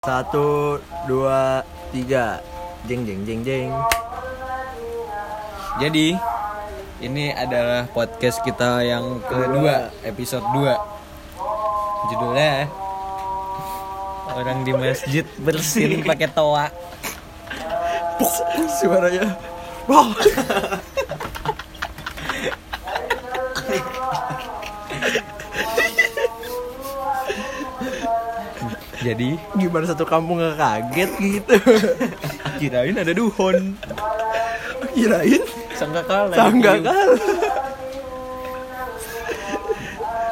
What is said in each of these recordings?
Satu, dua, tiga. Jeng jeng jeng jeng. Jadi ini adalah podcast kita yang kedua, episode 2. Judulnya Orang di masjid bersin pakai toa. Suaranya. Wah. Jadi Gimana satu kampung nggak kaget gitu? kirain ada duhon. Kirain Sangka kalah. tangga kan?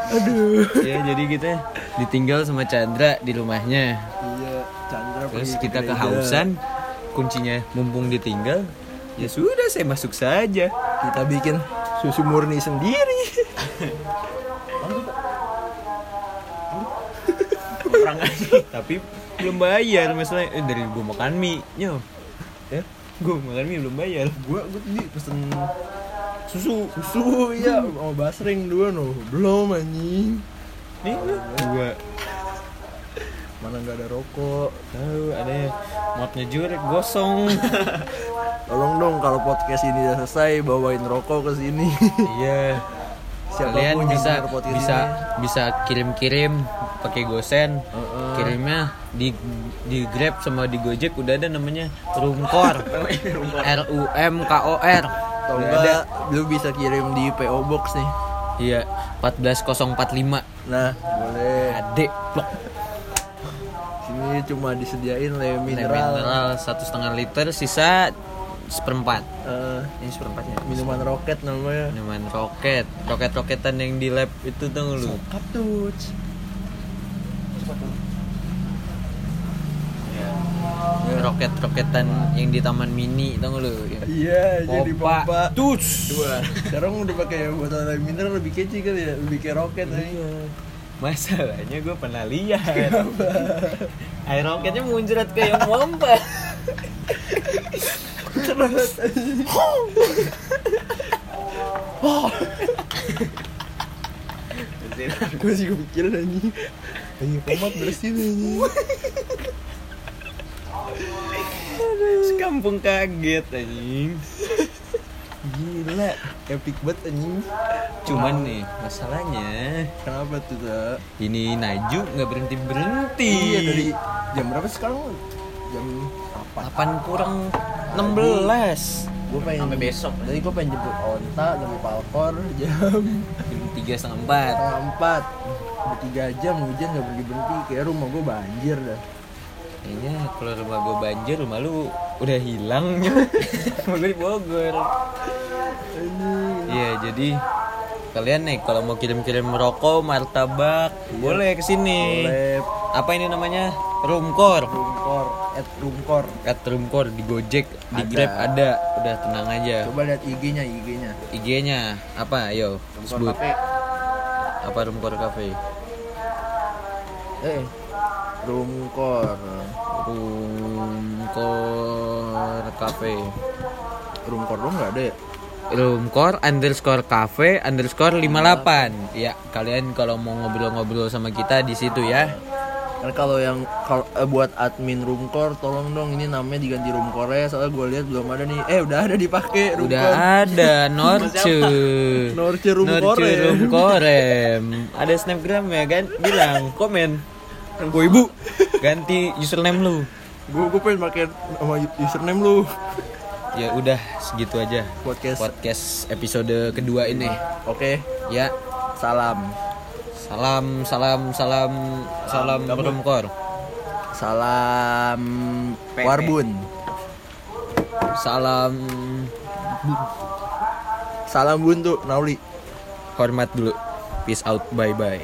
Aduh. Ya jadi kita ditinggal sama Chandra di rumahnya. Iya, Chandra Terus kita gereja. kehausan, kuncinya mumpung ditinggal. Ya sudah, saya masuk saja. Kita bikin susu murni sendiri. Orang Tapi belum bayar masalahnya. Eh, dari gua makan mie, nyo. Ya, gua makan mie belum bayar. gua gua tadi pesen susu susu iya mau basring dua no belum anjing Nih, gua mana nggak ada rokok tahu ada mapnya jurek gosong. tolong dong kalau podcast ini udah selesai bawain rokok ke sini iya. Siapa pun Kalian bisa bisa bisa kirim-kirim pakai gosen. Heeh. Kirimnya di di Grab sama di Gojek udah ada namanya Rumkor. R U M K O R. Kalau ada. enggak lu bisa kirim di PO Box nih Iya, 14045. nah boleh Ade, blok. sini cuma disediain le Mineral, mineral, mineral satu setengah liter, sisa seperempat. Eh, Ini seperempatnya. minuman roket namanya Minuman roket, roket-roketan yang di lab itu tuh lu. Kaptuj Roket-roketan yang di taman mini tau lu ya. iya jadi Pompa. Tuts. dua sekarang udah pakai botol air mineral lebih kece kali ya lebih kayak roket Iya. Masalahnya gue pernah lihat Air roketnya muncrat kayak pompa Cerot gue sih kepikiran anjing anjing komat bersin anjing Sekampung kaget anjing. Gila epic banget anjing. Cuman nih masalahnya kenapa tuh tak Ini Naju nggak berhenti berhenti iya dari jam berapa sekarang jam 8 kurang 16 gue pengen Sampai besok. jadi gue pengen jemput onta dari palkor jam Jam 3 setengah 4 setengah empat. Udah tiga jam hujan gak berhenti berhenti. Kayak rumah gue banjir dah. Kayaknya kalau rumah gue banjir rumah lu udah hilang. Rumah gue di Bogor. Iya jadi kalian nih kalau mau kirim-kirim rokok, martabak, boleh ke sini. boleh. Apa ini namanya? Rumkor. rumkor at rumkor Kat Rumkor di Gojek, di Ada. Grab ada. Udah tenang aja. coba lihat IG-nya IG-nya IG-nya apa? Ayo rumkor sebut. cafe Apa Rumkor Cafe? eh rumkor Rumkor Cafe. rumkor dong nggak ada ya Rumkor underscore cafe underscore 58 Ya kalian kalau mau ngobrol-ngobrol sama kita di situ ya Kan kalau yang eh, buat admin Rumkor tolong dong ini namanya diganti Rumkor ya soalnya gue lihat belum ada nih. Eh udah ada dipakai Rumkor. Udah ada Norce Norce Rumkorem. Norce Rumkorem Ada snapgram ya kan Bilang komen Gue ibu Ganti username lu Gue gue pengen pakai nama username lu. Ya udah segitu aja Podcast. Podcast episode kedua ini Oke. Ya Salam. Salam Salam Salam Salam Rumkor Salam Pepe. Warbun. Salam Salam buntu Nauli. Hormat dulu Peace out bye bye